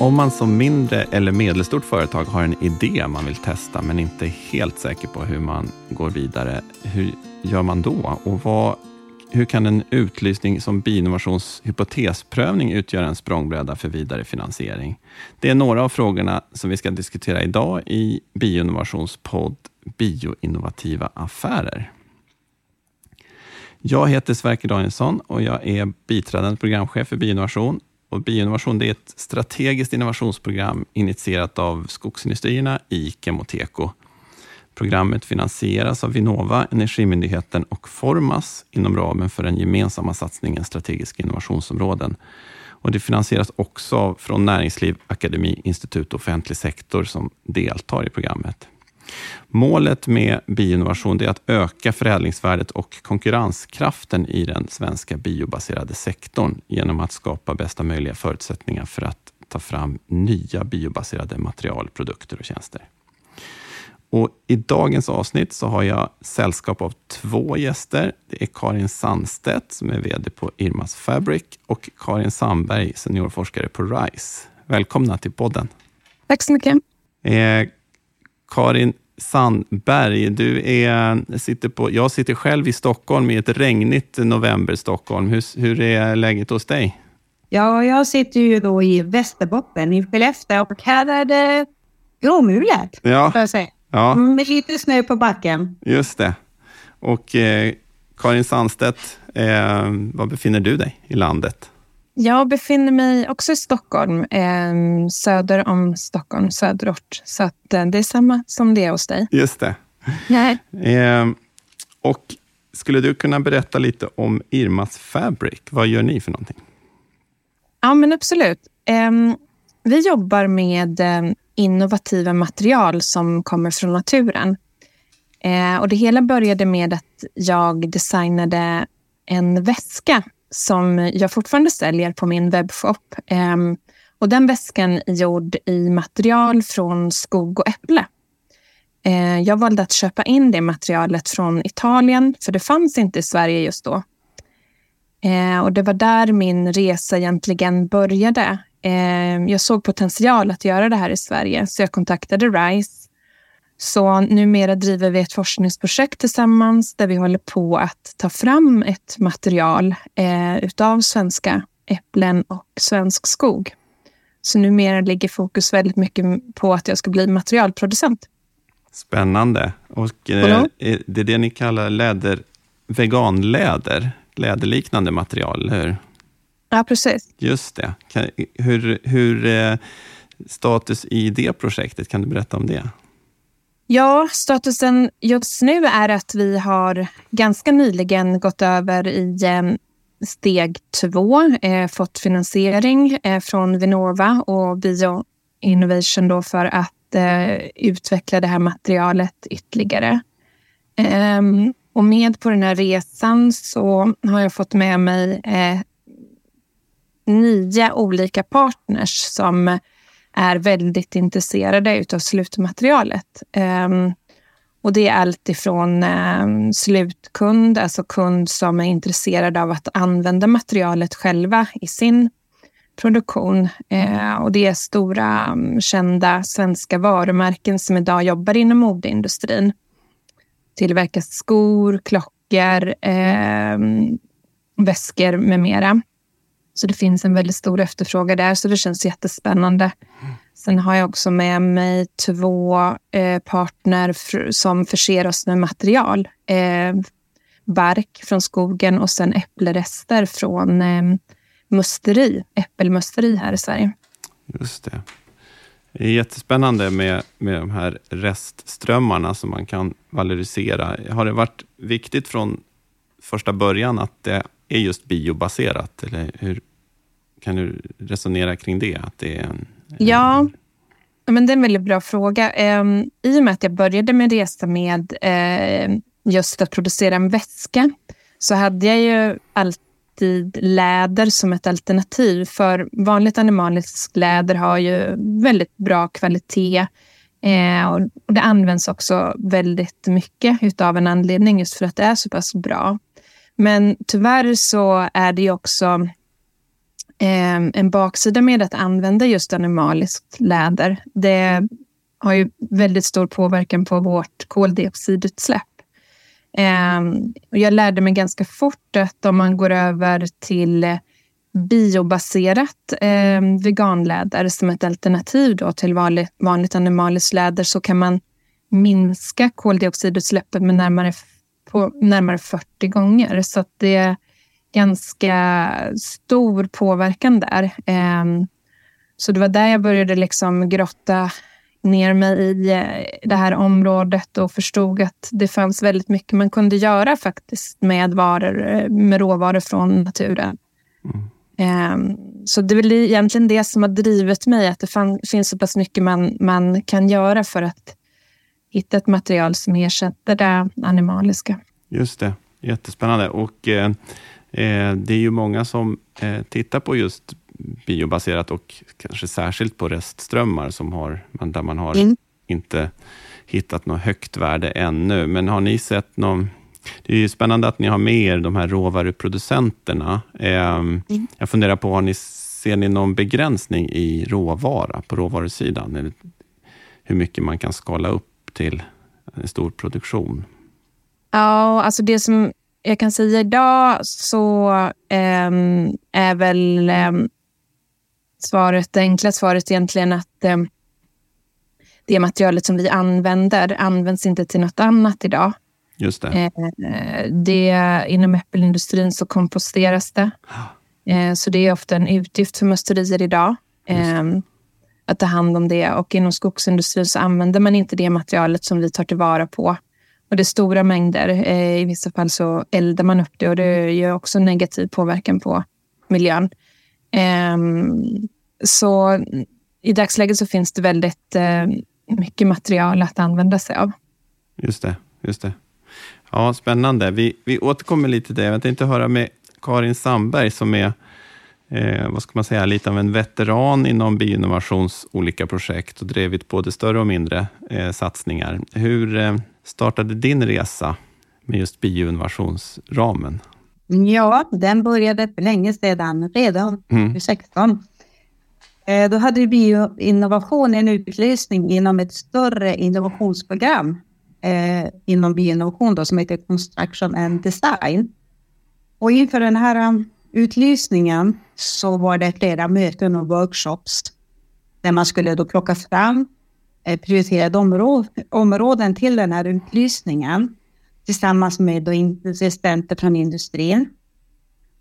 Om man som mindre eller medelstort företag har en idé man vill testa men inte är helt säker på hur man går vidare, hur gör man då? Och vad, hur kan en utlysning som bioinnovations hypotesprövning utgöra en språngbräda för vidare finansiering? Det är några av frågorna som vi ska diskutera idag i bioinnovations podd Bioinnovativa affärer. Jag heter Sverker Danielsson och jag är biträdande programchef för Bioinnovation och Bioinnovation är ett strategiskt innovationsprogram initierat av skogsindustrierna, i och Teko. Programmet finansieras av Vinnova, Energimyndigheten och Formas inom ramen för den gemensamma satsningen Strategiska innovationsområden. Och det finansieras också från näringsliv, akademi, institut och offentlig sektor som deltar i programmet. Målet med bioinnovation är att öka förädlingsvärdet och konkurrenskraften i den svenska biobaserade sektorn genom att skapa bästa möjliga förutsättningar för att ta fram nya biobaserade material, produkter och tjänster. Och I dagens avsnitt så har jag sällskap av två gäster. Det är Karin Sandstedt som är VD på Irmas Fabric och Karin Sandberg, seniorforskare på RISE. Välkomna till podden. Tack så mycket. Eh, Karin Sandberg, du är, sitter på, jag sitter själv i Stockholm i ett regnigt november Stockholm. Hur, hur är läget hos dig? Ja, jag sitter ju då i Västerbotten, i Skellefteå och här är det gråmulet, ja. jag säga. Ja. Med lite snö på backen. Just det. Och eh, Karin Sandstedt, eh, var befinner du dig i landet? Jag befinner mig också i Stockholm, eh, söder om Stockholm, söderort. Så att, eh, det är samma som det är hos dig. Just det. Nej. Eh, och skulle du kunna berätta lite om Irmas Fabric? Vad gör ni för någonting? Ja, men absolut. Ehm, vi jobbar med ehm, innovativa material som kommer från naturen. Eh, och det hela började med att jag designade en väska som jag fortfarande säljer på min webbshop. Um, och den väskan är gjord i material från skog och äpple. Uh, jag valde att köpa in det materialet från Italien, för det fanns inte i Sverige just då. Uh, och Det var där min resa egentligen började. Uh, jag såg potential att göra det här i Sverige, så jag kontaktade RISE så numera driver vi ett forskningsprojekt tillsammans där vi håller på att ta fram ett material eh, utav svenska äpplen och svensk skog. Så numera ligger fokus väldigt mycket på att jag ska bli materialproducent. Spännande. Och eh, det är det ni kallar läder, veganläder, läderliknande material, eller hur? Ja, precis. Just det. Hur, hur eh, status i det projektet, kan du berätta om det? Ja, statusen just nu är att vi har ganska nyligen gått över i eh, steg två, eh, fått finansiering eh, från Vinnova och Bio Innovation då för att eh, utveckla det här materialet ytterligare. Ehm, och med på den här resan så har jag fått med mig eh, nio olika partners som är väldigt intresserade av slutmaterialet. Ehm, och det är allt ifrån ehm, slutkund, alltså kund som är intresserad av att använda materialet själva i sin produktion. Ehm, och det är stora kända svenska varumärken som idag jobbar inom modeindustrin. Tillverkar skor, klockor, eh, väskor med mera. Så det finns en väldigt stor efterfrågan där, så det känns jättespännande. Sen har jag också med mig två eh, partner som förser oss med material. Eh, bark från skogen och sen äppelrester från eh, musteri, äppelmusteri här i Sverige. Just det. Det är jättespännande med, med de här restströmmarna som man kan valorisera. Har det varit viktigt från första början att det är just biobaserat? Eller hur, kan du resonera kring det? Att det är en, eh, ja, men det är en väldigt bra fråga. Ehm, I och med att jag började min resa med eh, just att producera en väska så hade jag ju alltid läder som ett alternativ. För vanligt animaliskt läder har ju väldigt bra kvalitet. Eh, och det används också väldigt mycket av en anledning just för att det är så pass bra. Men tyvärr så är det ju också Ehm, en baksida med att använda just animaliskt läder. Det har ju väldigt stor påverkan på vårt koldioxidutsläpp. Ehm, jag lärde mig ganska fort att om man går över till biobaserat ehm, veganläder som ett alternativ då till vanligt, animaliskt läder så kan man minska koldioxidutsläppet med närmare, på, närmare 40 gånger. Så det är ganska stor påverkan där. Eh, så det var där jag började liksom grotta ner mig i eh, det här området och förstod att det fanns väldigt mycket man kunde göra faktiskt med, varor, eh, med råvaror från naturen. Mm. Ehm, så det är väl egentligen det som har drivit mig, att det finns så pass mycket man, man kan göra för att hitta ett material som ersätter det animaliska. Just det, jättespännande. Och eh, det är ju många som eh, tittar på just biobaserat och kanske särskilt på restströmmar som har, där man har mm. inte hittat något högt värde ännu. Men har ni sett någon det är ju spännande att ni har med er de här råvaruproducenterna. Mm. Jag funderar på, har ni, ser ni någon begränsning i råvara på råvarusidan? Eller hur mycket man kan skala upp till en stor produktion? Ja, alltså det som jag kan säga idag så ähm, är väl ähm, svaret, det enkla svaret egentligen att ähm, det materialet som vi använder används inte till något annat idag. Just det. Eh, det inom äppelindustrin så komposteras det. Eh, så det är ofta en utgift för musterier idag. Eh, att ta hand om det. Och inom skogsindustrin så använder man inte det materialet som vi tar tillvara på. Och det är stora mängder. I vissa fall så eldar man upp det och det ger också negativ påverkan på miljön. Så i dagsläget så finns det väldigt mycket material att använda sig av. Just det. Just det. Ja, spännande. Vi, vi återkommer lite till det. Jag tänkte höra med Karin Sandberg som är eh, vad ska man säga, lite av en veteran inom bioinnovations olika projekt och drivit både större och mindre eh, satsningar. Hur eh, startade din resa med just bioinnovationsramen? Ja, den började för länge sedan, redan mm. 2016. Eh, då hade bioinnovation en utlysning inom ett större innovationsprogram eh, inom bioinnovation då, som heter Construction and Design. Och inför den här um, utlysningen så var det flera möten och workshops där man skulle då plocka fram Eh, prioriterade områ områden till den här utlysningen tillsammans med då intressenter från industrin.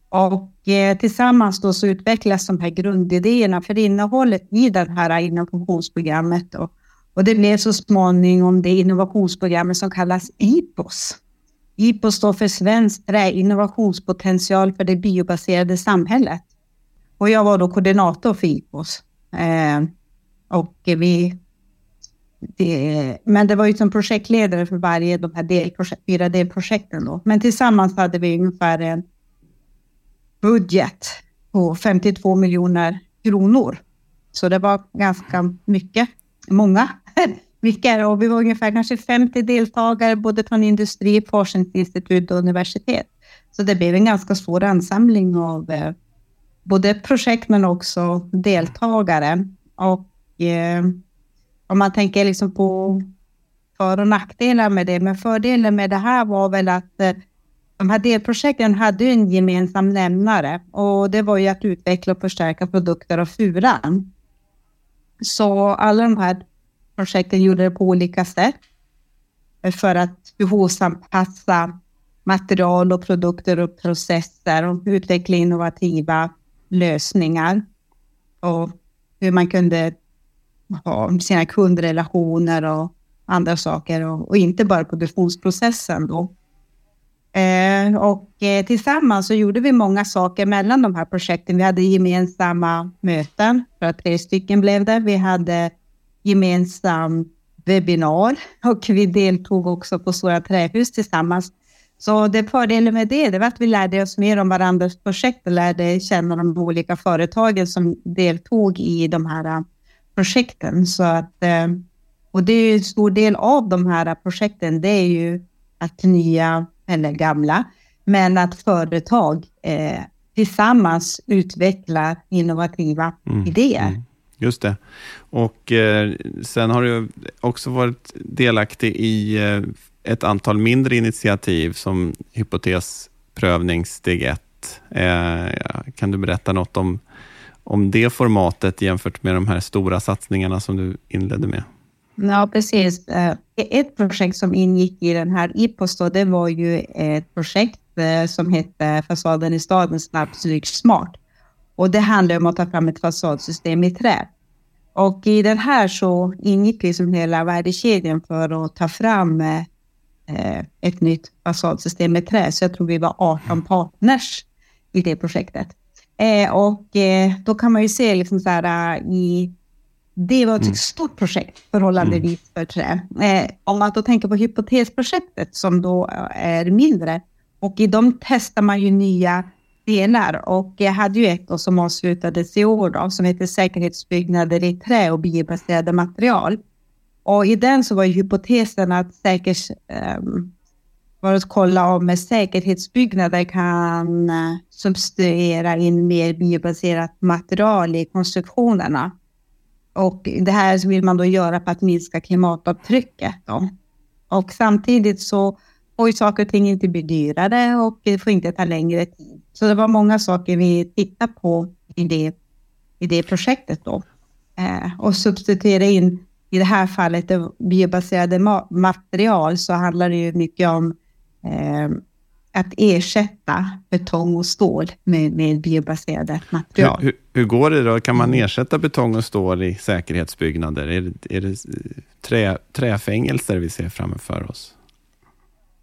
Och eh, tillsammans då så utvecklas de här grundidéerna för innehållet i det här innovationsprogrammet. Och och det blev så småningom det innovationsprogrammet som kallas IPOS. IPOS står för Svensk träinnovationspotential för det biobaserade samhället. Och jag var då koordinator för IPOS. Eh, och vi, det, men det var ju som projektledare för varje de här delprojekt, fyra delprojekten. Då. Men tillsammans hade vi ungefär en budget på 52 miljoner kronor. Så det var ganska mycket, många mycket och vi var ungefär kanske 50 deltagare både från industri, forskningsinstitut och universitet. Så det blev en ganska stor ansamling av eh, både projekt men också deltagare. Och eh, om man tänker liksom på för och nackdelar med det, men fördelen med det här var väl att eh, de här delprojekten hade en gemensam nämnare. Och det var ju att utveckla och förstärka produkter av furan. Så alla de här projekten gjorde det på olika sätt. För att behovsanpassa material och produkter och processer och utveckla innovativa lösningar. Och hur man kunde ha sina kundrelationer och andra saker och, och inte bara produktionsprocessen då. Eh, och eh, tillsammans så gjorde vi många saker mellan de här projekten. Vi hade gemensamma möten, för att tre stycken blev det. Vi hade gemensam webbinar och vi deltog också på Stora Trähus tillsammans. Så det fördelen med det, det var att vi lärde oss mer om varandras projekt och lärde känna de olika företagen som deltog i de här projekten. Så att, äh, och det är en stor del av de här projekten, det är ju att nya eller gamla, men att företag eh, tillsammans utvecklar innovativa mm. idéer. Mm. Just det. Och eh, sen har du också varit delaktig i eh, ett antal mindre initiativ som hypotesprövning steg 1. Eh, kan du berätta något om, om det formatet jämfört med de här stora satsningarna som du inledde med? Ja, precis. Eh, ett projekt som ingick i den här IPOS då, det var ju ett projekt eh, som hette Fasaden i staden snabbt, smart. Och det handlar om att ta fram ett fasadsystem i trä. Och i den här så ingick liksom hela värdekedjan för att ta fram eh, ett nytt fasadsystem i trä. Så jag tror vi var 18 partners i det projektet. Eh, och eh, då kan man ju se liksom så här i det var ett mm. stort projekt förhållandevis mm. för trä. Eh, om man då tänker på hypotesprojektet som då är mindre och i dem testar man ju nya delar och jag hade ju ett då som avslutades i år då, som heter säkerhetsbyggnader i trä och biobaserade material. Och i den så var ju hypotesen att säkers, var att kolla om säkerhetsbyggnader kan uh, substituera in mer biobaserat material i konstruktionerna. Och det här vill man då göra för att minska klimatavtrycket. Då. Och samtidigt så får ju saker och ting inte bli dyrare och det får inte ta längre tid. Så det var många saker vi tittade på i det, i det projektet då. Eh, och substituera in, i det här fallet, biobaserade ma material så handlar det ju mycket om eh, att ersätta betong och stål med, med biobaserade material. Hur, hur, hur, går det då? Kan man ersätta betong och stål i säkerhetsbyggnader? Är det, är det trä, träfängelser vi ser framför oss?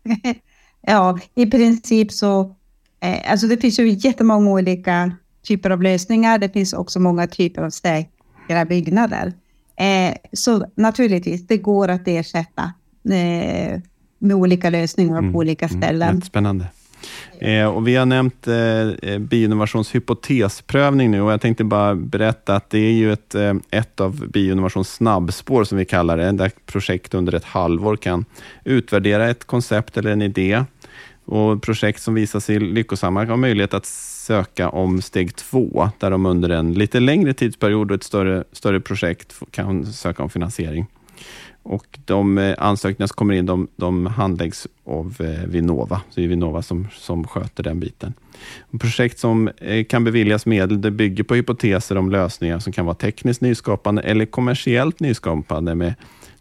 ja, i princip så... Eh, alltså det finns ju jättemånga olika typer av lösningar. Det finns också många typer av säkra byggnader. Eh, så naturligtvis, det går att ersätta eh, med olika lösningar mm, på olika mm, ställen. Mm, spännande. Eh, och vi har nämnt eh, eh, Bioinnovations hypotesprövning nu och jag tänkte bara berätta att det är ju ett, eh, ett av Bioinnovations snabbspår som vi kallar det, där projekt under ett halvår kan utvärdera ett koncept eller en idé. Och projekt som visar sig lyckosamma har möjlighet att söka om steg två, där de under en lite längre tidsperiod och ett större, större projekt kan söka om finansiering. Och de eh, ansökningar som kommer in, de, de handläggs av eh, Vinnova. Så det är Vinnova som, som sköter den biten. Projekt som eh, kan beviljas medel, det bygger på hypoteser om lösningar som kan vara tekniskt nyskapande eller kommersiellt nyskapande med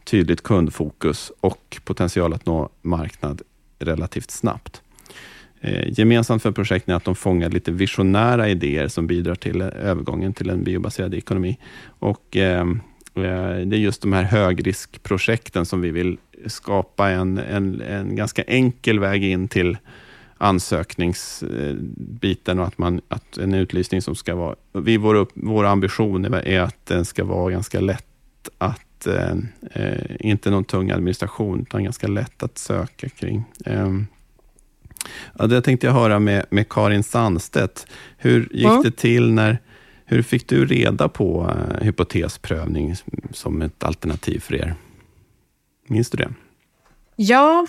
tydligt kundfokus och potential att nå marknad relativt snabbt. gemensamt för projekten är att de fångar lite visionära idéer som bidrar till övergången till en biobaserad ekonomi. Och Eh, det är just de här högriskprojekten som vi vill skapa en, en, en ganska enkel väg in till ansökningsbiten och att, man, att en utlysning som ska vara... Vi, vår, vår ambition är att den ska vara ganska lätt att... Eh, eh, inte någon tung administration, utan ganska lätt att söka kring. Eh, ja, det tänkte jag höra med, med Karin Sandstedt. Hur gick ja. det till när hur fick du reda på eh, hypotesprövning som ett alternativ för er? Minns du det? Ja,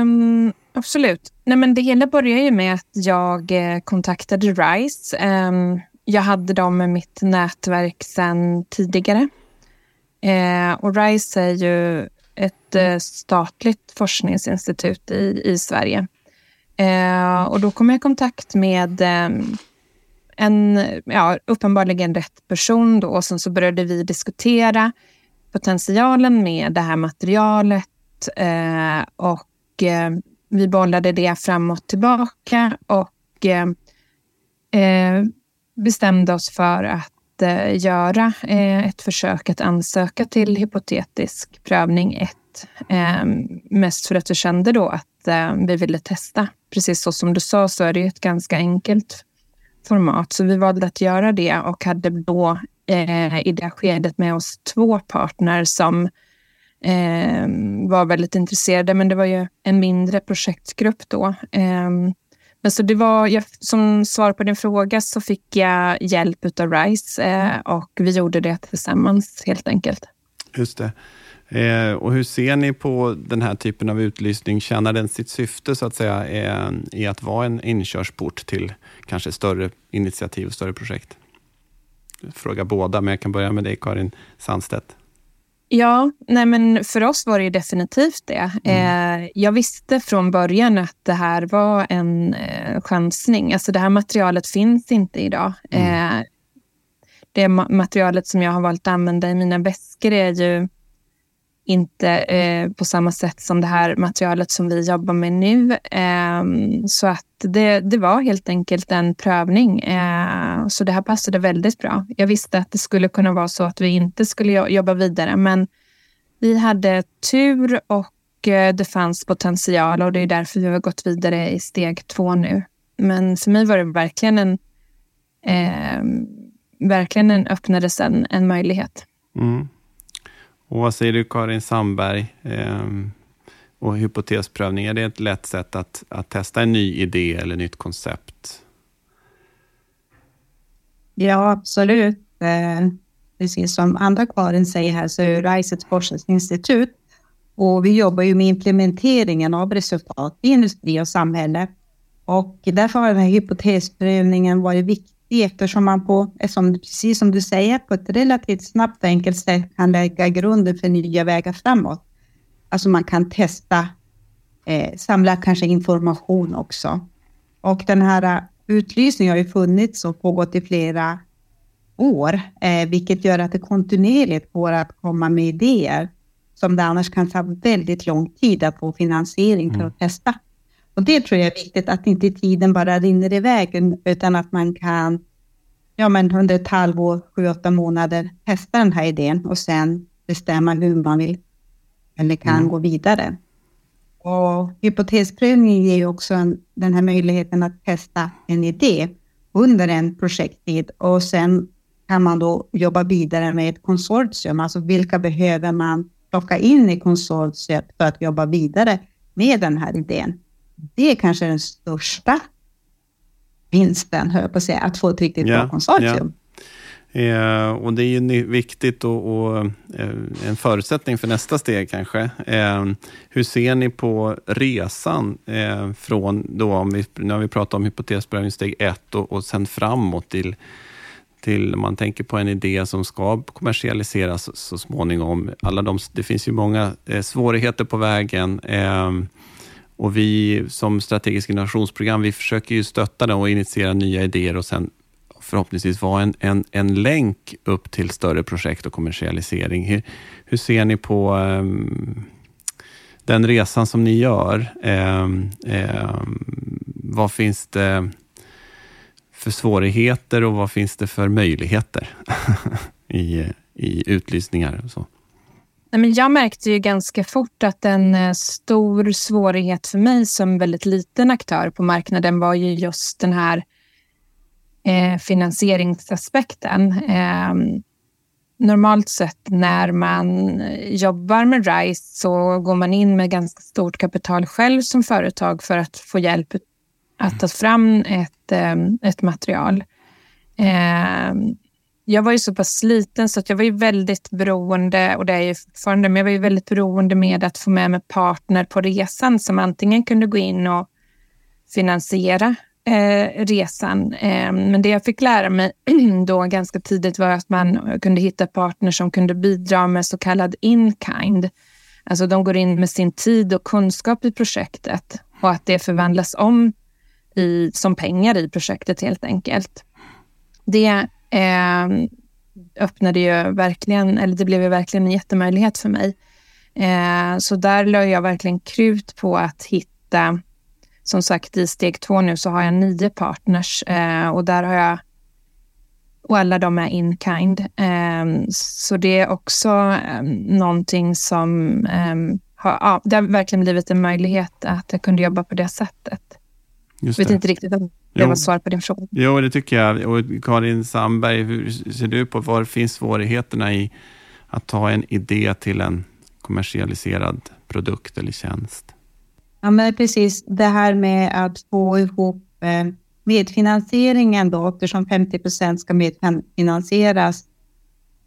um, absolut. Nej, men det hela började ju med att jag eh, kontaktade RISE. Um, ehm, jag hade dem med mitt nätverk sedan tidigare. Uh, och RISE är ju ett uh, statligt forskningsinstitut i, i Sverige. och då kom jag i kontakt med um, en, ja, uppenbarligen rätt person då. Och sen så började vi diskutera potentialen med det här materialet eh, och eh, vi bollade det fram och tillbaka och eh, eh bestämde oss för att eh, göra eh, ett försök att ansöka till hypotetisk prövning 1. mest för att vi kände då att vi ville testa. Precis så som du sa så är det ett ganska enkelt format. Så vi valde att göra det och hade då eh, i det skedet med oss två partner som eh, var väldigt intresserade. Men det var ju en mindre projektgrupp då. Eh, men så det var, jag, som svar på din fråga så fick jag hjälp av RISE eh, och vi gjorde det tillsammans helt enkelt. Just det. Eh, och hur ser ni på den här typen av utlysning? Tjänar den sitt syfte så att säga eh, i att vara en inkörsport till kanske större initiativ och större projekt? Fråga båda, men jag kan börja med dig Karin Sandstedt. Ja, nej men för oss var det definitivt det. Mm. Eh, jag visste från början att det här var en eh, chansning. Alltså det här materialet finns inte idag. Mm. Eh, det materialet som jag har valt att använda i mina väskor är ju inte eh, på samma sätt som det här materialet som vi jobbar med nu. Eh, så att det, det var helt enkelt en prövning. Eh, så det här passade väldigt bra. Jag visste att det skulle kunna vara så att vi inte skulle jobba vidare, men vi hade tur och eh, det fanns potential och det är därför vi har gått vidare i steg två nu. Men för mig var det verkligen en, ehm, verkligen en öppnades en, en möjlighet. Mm. Och vad säger du Karin Sandberg? Ehm, och hypotesprövning, är det ett lätt sätt att, att testa en ny idé eller nytt koncept? Ja, absolut. Eh, precis som andra Karin säger här så är RISE ett forskningsinstitut och vi jobbar ju med implementeringen av resultat i industri och samhälle. Och därför har den här hypotesprövningen varit viktig eftersom man på, som, precis som du säger, på ett relativt snabbt och enkelt sätt kan lägga grunden för nya vägar framåt. Alltså man kan testa, eh, samla kanske information också. Och den här eh, utlysningen har ju funnits och pågått i flera år, eh, vilket gör att det kontinuerligt går att komma med idéer som det annars kan ta väldigt lång tid att få finansiering för mm. att testa. Och det tror jag är viktigt, att inte tiden bara rinner iväg, utan att man kan ja, men under ett halvår, sju, åtta månader testa den här idén och sen bestämma hur man vill eller kan mm. gå vidare. Och hypotesprövning ger ju också en, den här möjligheten att testa en idé under en projekttid och sen kan man då jobba vidare med ett konsortium. Alltså vilka behöver man plocka in i konsortiet för att jobba vidare med den här idén? Det är kanske den största vinsten, hör jag på att säga, att få ett riktigt ja, bra konsortium. Ja. Eh, och det är ju viktigt och, och eh, en förutsättning för nästa steg kanske. Eh, hur ser ni på resan eh, från, då, om vi, har vi pratat om hypotesprövning steg ett och, och sen framåt till till, om man tänker på en idé som ska kommersialiseras så småningom. Alla de, det finns ju många eh, svårigheter på vägen. Och vi som strategiskt innovationsprogram, vi försöker ju stötta dem och initiera nya idéer och sen förhoppningsvis vara en, en, en länk upp till större projekt och kommersialisering. Hur, hur ser ni på um, den resan som ni gör? Um, um, vad finns det för svårigheter och vad finns det för möjligheter i, i utlysningar? Och så? Nej, men jag märkte ju ganska fort att en eh, stor svårighet för mig som väldigt liten aktör på marknaden var ju just den här eh, finansieringsaspekten. Eh, normalt sett när man jobbar med RISE så går man in med ganska stort kapital själv som företag för att få hjälp att ta fram ett, eh, ett material. Eh, jag var ju så pass sliten så att jag var ju väldigt beroende, och det är jag fortfarande, men jag var ju väldigt beroende med att få med mig partner på resan som antingen kunde gå in och finansiera eh, resan. Eh, men det jag fick lära mig då ganska tidigt var att man kunde hitta partner som kunde bidra med så kallad in-kind. Alltså de går in med sin tid och kunskap i projektet och att det förvandlas om i, som pengar i projektet helt enkelt. Det eh, öppnade ju verkligen, eller det blev ju verkligen en jättemöjlighet för mig. Eh, så där la jag verkligen krut på att hitta, som sagt i steg två nu så har jag nio partners eh, och där har jag och alla de är in kind. Ehm, så det är också eh, någonting som ehm, har, ja, det har verkligen blivit en möjlighet att jag kunde jobba på det sättet. Just jag vet inte riktigt om det var svar på din fråga. Jo, det tycker jag. Och Karin Sandberg, hur ser du på var finns svårigheterna i att ta en idé till en kommersialiserad produkt eller tjänst? Ja, men precis. Det här med att få ihop eh, medfinansieringen då, eftersom 50 procent ska medfinansieras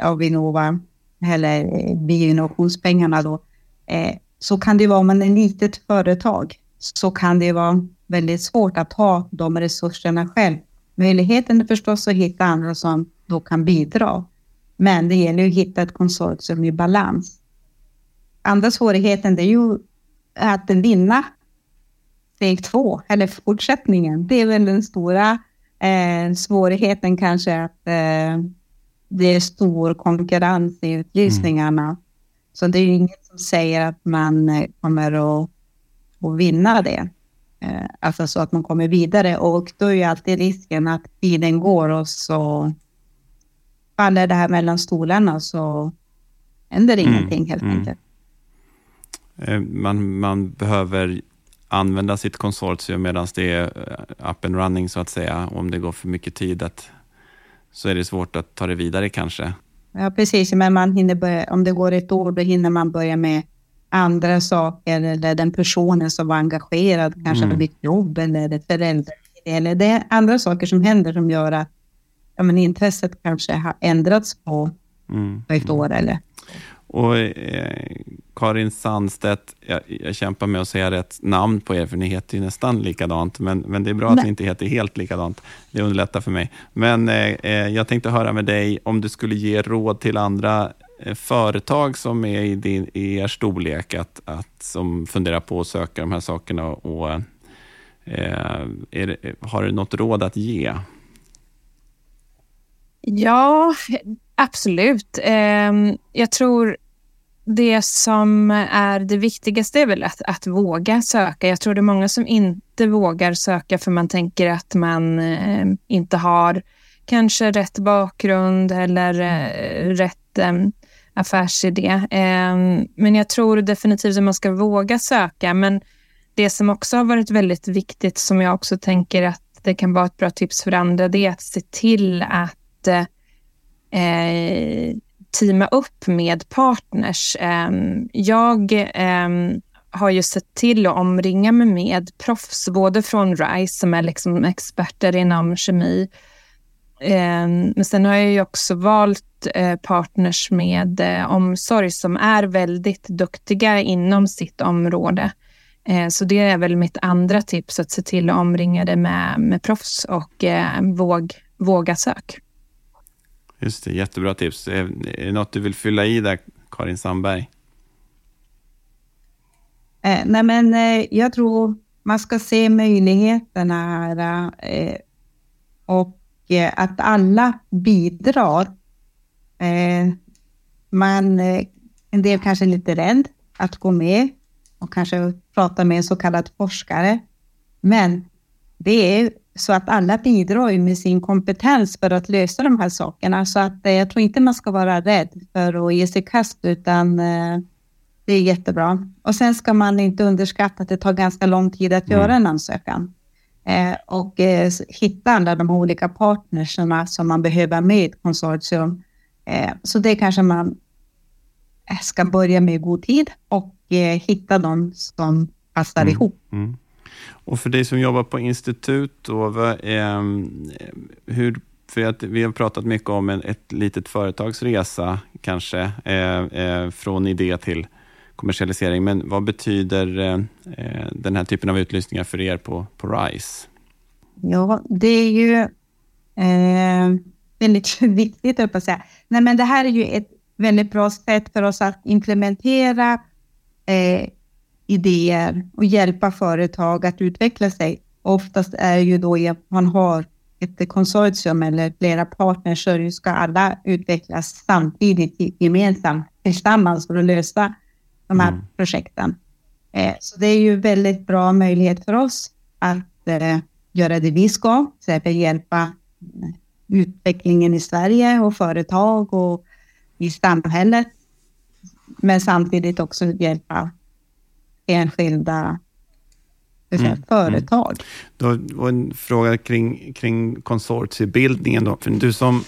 av Vinnova. eller bioinnovationspengarna då, eh, så kan det vara om man är ett litet företag så kan det vara väldigt svårt att ha de resurserna själv. Möjligheten är förstås att hitta andra som då kan bidra. Men det gäller att hitta ett konsortium i balans. Andra svårigheten är ju att vinna steg två, eller fortsättningen. Det är väl den stora eh, svårigheten kanske, att eh, det är stor konkurrens i utlysningarna. Mm. Så det är ju inget som säger att man eh, kommer att, att vinna det. Eh, alltså så att man kommer vidare och då är ju alltid risken att tiden går och så faller det här mellan stolarna så händer mm. ingenting helt mm. enkelt. Eh, man, man behöver använda sitt konsortium medan det är up and running så att säga. Om det går för mycket tid att, så är det svårt att ta det vidare kanske. Ja, precis. Men man hinner börja, om det går ett år, då hinner man börja med andra saker eller den personen som var engagerad kanske mm. bytt jobb eller ett förälder. Eller det är andra saker som händer som gör att ja, men intresset kanske har ändrats på, mm. på ett år eller och eh, Karin Sandstedt, jag, jag, kämpar med att säga rätt namn på er, för ni heter ju nästan likadant, men, men det är bra Nej. att ni inte heter helt likadant. Det underlättar för mig. Men eh, eh, jag tänkte höra med dig om du skulle ge råd till andra Eh, företag som är i, din, i er storlek, att, att, som funderar på att söka de här sakerna. Och, eh, det, har du något råd att ge? Ja, absolut. Eh, jag tror det som är det viktigaste är väl att, att våga söka. Jag tror det är många som inte vågar söka för man tänker att man eh, inte har kanske rätt bakgrund eller eh, rätt eh, affärsidé. Ehm, men jag tror definitivt att man ska våga söka. Men det som också har varit väldigt viktigt som jag också tänker att det kan vara ett bra tips för andra, det är att se till att eh, teama upp med partners. Ehm, jag ehm, har ju sett till att omringa mig med proffs, både från RISE som är liksom experter inom kemi. Ehm, men sen har jag ju också valt eh, partners med eh, omsorg som är väldigt duktiga inom sitt område. Eh, så det är väl mitt andra tips, att se till att omringa dig med, med proffs och våg, våga sök. Just det, jättebra tips. Är det något du vill fylla i där, Karin Sandberg? Eh, nej, men eh, jag tror man ska se möjligheterna här eh, och eh, att alla bidrar. Eh, man, eh, en del kanske är lite rädd att gå med och kanske prata med en så kallad forskare. Men det är så att alla bidrar med sin kompetens för att lösa de här sakerna. Så att eh, jag tror inte man ska vara rädd för att ge sig kast, utan eh, det är jättebra. Och sen ska man inte underskatta att det tar ganska lång tid att mm. göra en ansökan. Eh, och hitta alla de olika partnerserna som man behöver med i ett konsortium. så det kanske man ska börja med i god tid och hitta de som passar mm. ihop. Mm. Och för dig som jobbar på institut, då, vad, eh, hur, för att vi har pratat mycket om en, ett litet företags resa, kanske, eh, eh, från idé till kommersialisering. Men vad betyder eh, eh, den här typen av utlysningar för er på, på RISE? Ja, det är ju eh, väldigt viktigt, att säga. Nej, men det här är ju ett väldigt bra sätt för oss att implementera eh, idéer och hjälpa företag att utveckla sig. Oftast är ju då att man har ett konsortium eller flera partners så ska alla utvecklas samtidigt gemensamt tillsammans för att lösa de här mm. projekten. Eh, så det är ju väldigt bra möjlighet för oss att eh, göra det vi ska, till exempel hjälpa utvecklingen i Sverige och företag och i samhället. Men samtidigt också hjälpa enskilda mm. företag. Mm. Då, en fråga kring, kring konsortiebildningen. Då. För du som,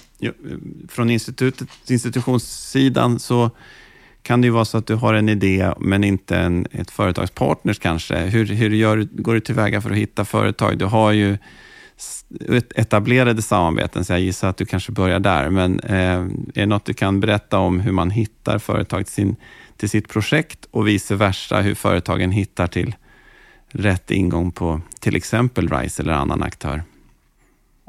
från institutet, institutionssidan så kan det ju vara så att du har en idé, men inte en, ett företagspartners kanske. Hur, hur gör, går du tillväga för att hitta företag? Du har ju etablerade samarbeten, så jag gissar att du kanske börjar där. Men eh, är det något du kan berätta om hur man hittar företag till, sin, till sitt projekt och vice versa, hur företagen hittar till rätt ingång på till exempel RISE eller annan aktör?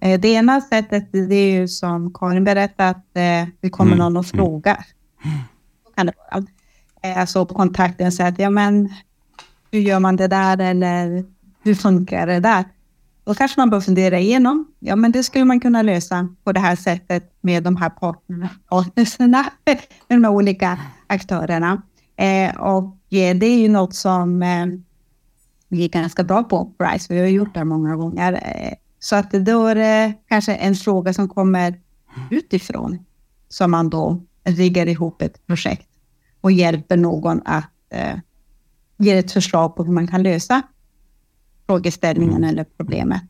Eh, det ena sättet det är ju som Karin berättade, att eh, det kommer mm. någon och mm. frågar. Mm kan det vara. Eh, alltså på kontakten säger att, ja men, hur gör man det där eller hur funkar det där? Då kanske man bör fundera igenom. Ja, men det skulle man kunna lösa på det här sättet med de här partnerna, med de här olika aktörerna. Eh, och det är ju något som eh, vi är ganska bra på på RISE. Vi har gjort det många gånger. Eh, så att då är det kanske en fråga som kommer utifrån som man då riggar ihop ett projekt och hjälper någon att eh, ge ett förslag på hur man kan lösa frågeställningen mm. eller problemet.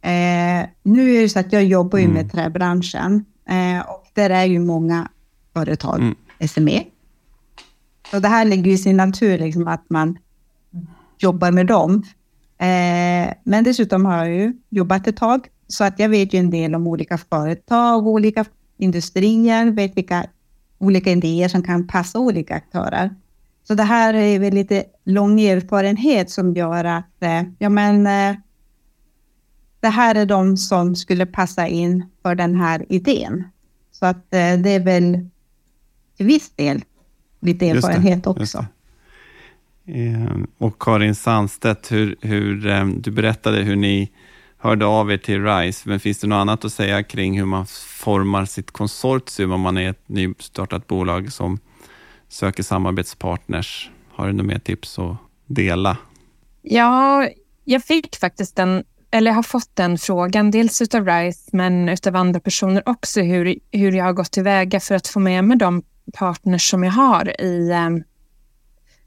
Eh, nu är det så att jag jobbar ju mm. med träbranschen eh, och där är ju många företag, mm. SME. Så det här ligger i sin natur, liksom, att man jobbar med dem. Eh, men dessutom har jag ju jobbat ett tag, så att jag vet ju en del om olika företag, olika industrier, vet vilka olika idéer som kan passa olika aktörer. Så det här är väl lite lång erfarenhet som gör att eh, ja, men, eh, det här är de som skulle passa in för den här idén. Så att eh, det är väl till viss del lite erfarenhet det, också. Och Karin Sandstedt, hur, hur, du berättade hur ni hörde av er till RISE, men finns det något annat att säga kring hur man formar sitt konsortium om man är ett nystartat bolag som söker samarbetspartners. Har du några mer tips att dela? Ja, jag fick faktiskt den, eller har fått den frågan, dels utav RISE men utav andra personer också, hur, hur jag har gått tillväga för att få med mig de partners som jag har i, ehm,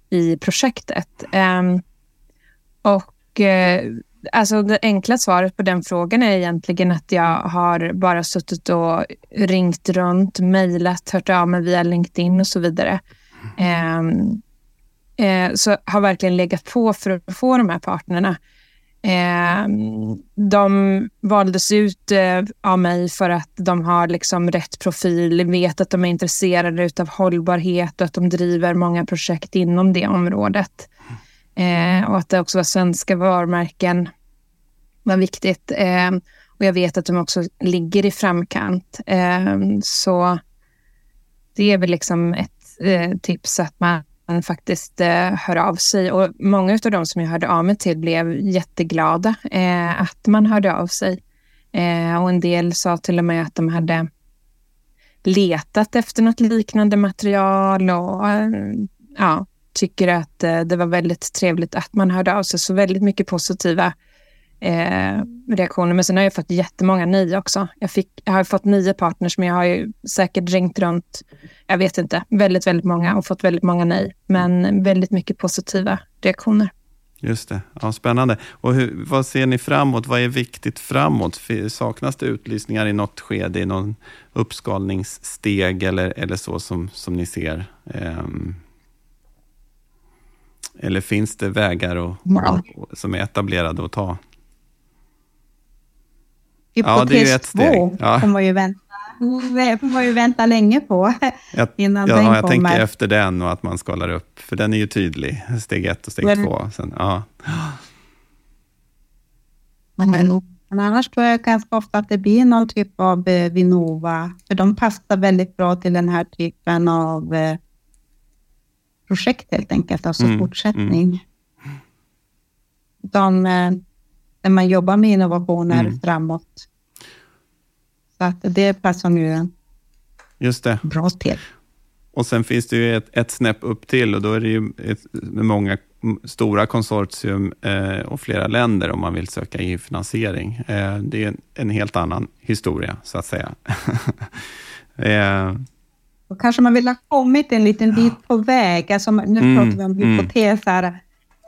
i projektet. Ehm, och eh, alltså det enkla svaret på den frågan är egentligen att jag har bara suttit och ringt runt, mejlat, hört av mig via LinkedIn och så vidare. Eh, eh, så har verkligen legat på för att få de här partnerna. Eh, de valdes ut eh, av mig för att de har liksom rätt profil, vet att de är intresserade av hållbarhet och att de driver många projekt inom det området. Eh, och att det också var svenska varumärken var viktigt. Eh, och jag vet att de också ligger i framkant. Eh, så det är väl liksom ett eh, tips att man faktiskt eh, hör av sig. Och många av de som jag hörde av mig till blev jätteglada eh, att man hörde av sig. Eh, och en del sa till och med att de hade letat efter något liknande material och eh, ja, tycker att eh, det var väldigt trevligt att man hörde av sig. Så väldigt mycket positiva eh, reaktioner. Men sen har jag fått jättemånga nej också. Jag, fick, jag har fått nio partners, men jag har ju säkert ringt runt, jag vet inte, väldigt, väldigt många och fått väldigt många nej. Men väldigt mycket positiva reaktioner. Just det. Ja, spännande. Och hur, vad ser ni framåt? Vad är viktigt framåt? Saknas det utlysningar i något skede, i någon uppskalningssteg eller, eller så som, som ni ser? Um, eller finns det vägar och, och, som är etablerade att ta? Hypotes ja, 2 ja. får man ju vänta får man ju vänta länge på jag, innan ja, den jag kommer. tänker efter den och att man skalar upp, för den är ju tydlig. Steg ett och steg men, två. Sen, ja. men, men annars tror jag ganska ofta att det blir någon typ av eh, Vinnova, för de passar väldigt bra till den här typen av eh, projekt helt enkelt, alltså mm, fortsättning. Mm. De, eh, när man jobbar med innovationer mm. framåt. Så att det passar nu Just det. bra till. Och sen finns det ju ett, ett snäpp upp till och då är det ju ett, med många stora konsortium eh, och flera länder om man vill söka EU-finansiering. Eh, det är en, en, helt annan historia, så att säga. eh. Då kanske man vill ha kommit en liten bit på väg. Alltså, nu mm, pratar vi om mm. hypoteser.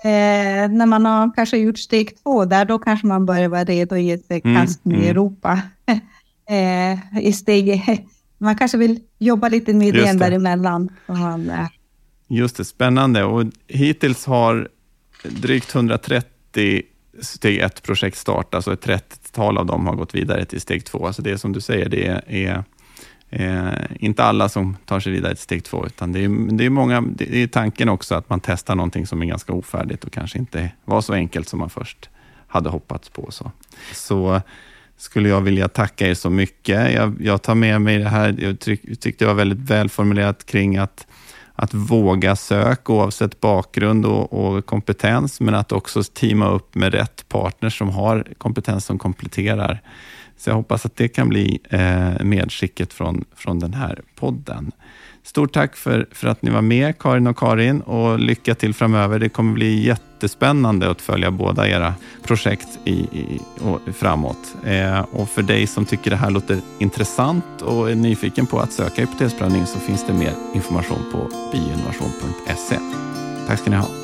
Eh, när man har kanske gjort steg två där, då kanske man börjar vara redo att ge sig mm, kast med mm. Europa. eh, I steg man kanske vill jobba lite med idén däremellan. Man, eh. Just det, spännande. Och hittills har drygt 130 steg ett projekt startas och ett 30-tal av dem har gått vidare till steg två. Alltså det är som du säger, det är Eh, inte alla som tar sig vidare till steg två, utan det är, det är många, det är tanken också att man testar någonting som är ganska ofärdigt och kanske inte var så enkelt som man först hade hoppats på. Så, så skulle jag vilja tacka er så mycket. Jag, jag tar med mig det här, jag tyck, tyckte det var väldigt välformulerat kring att, att våga söka oavsett bakgrund och, och, kompetens, men att också teama upp med rätt partner som har kompetens som kompletterar så jag hoppas att det kan bli eh, medskicket från, från den här podden. Stort tack för, för att ni var med, Karin och Karin, och lycka till framöver. Det kommer bli jättespännande att följa båda era projekt i, i, och framåt. Eh, och för dig som tycker det här låter intressant och är nyfiken på att söka hypotesprövning så finns det mer information på bioinnovation.se. Tack ska ni ha.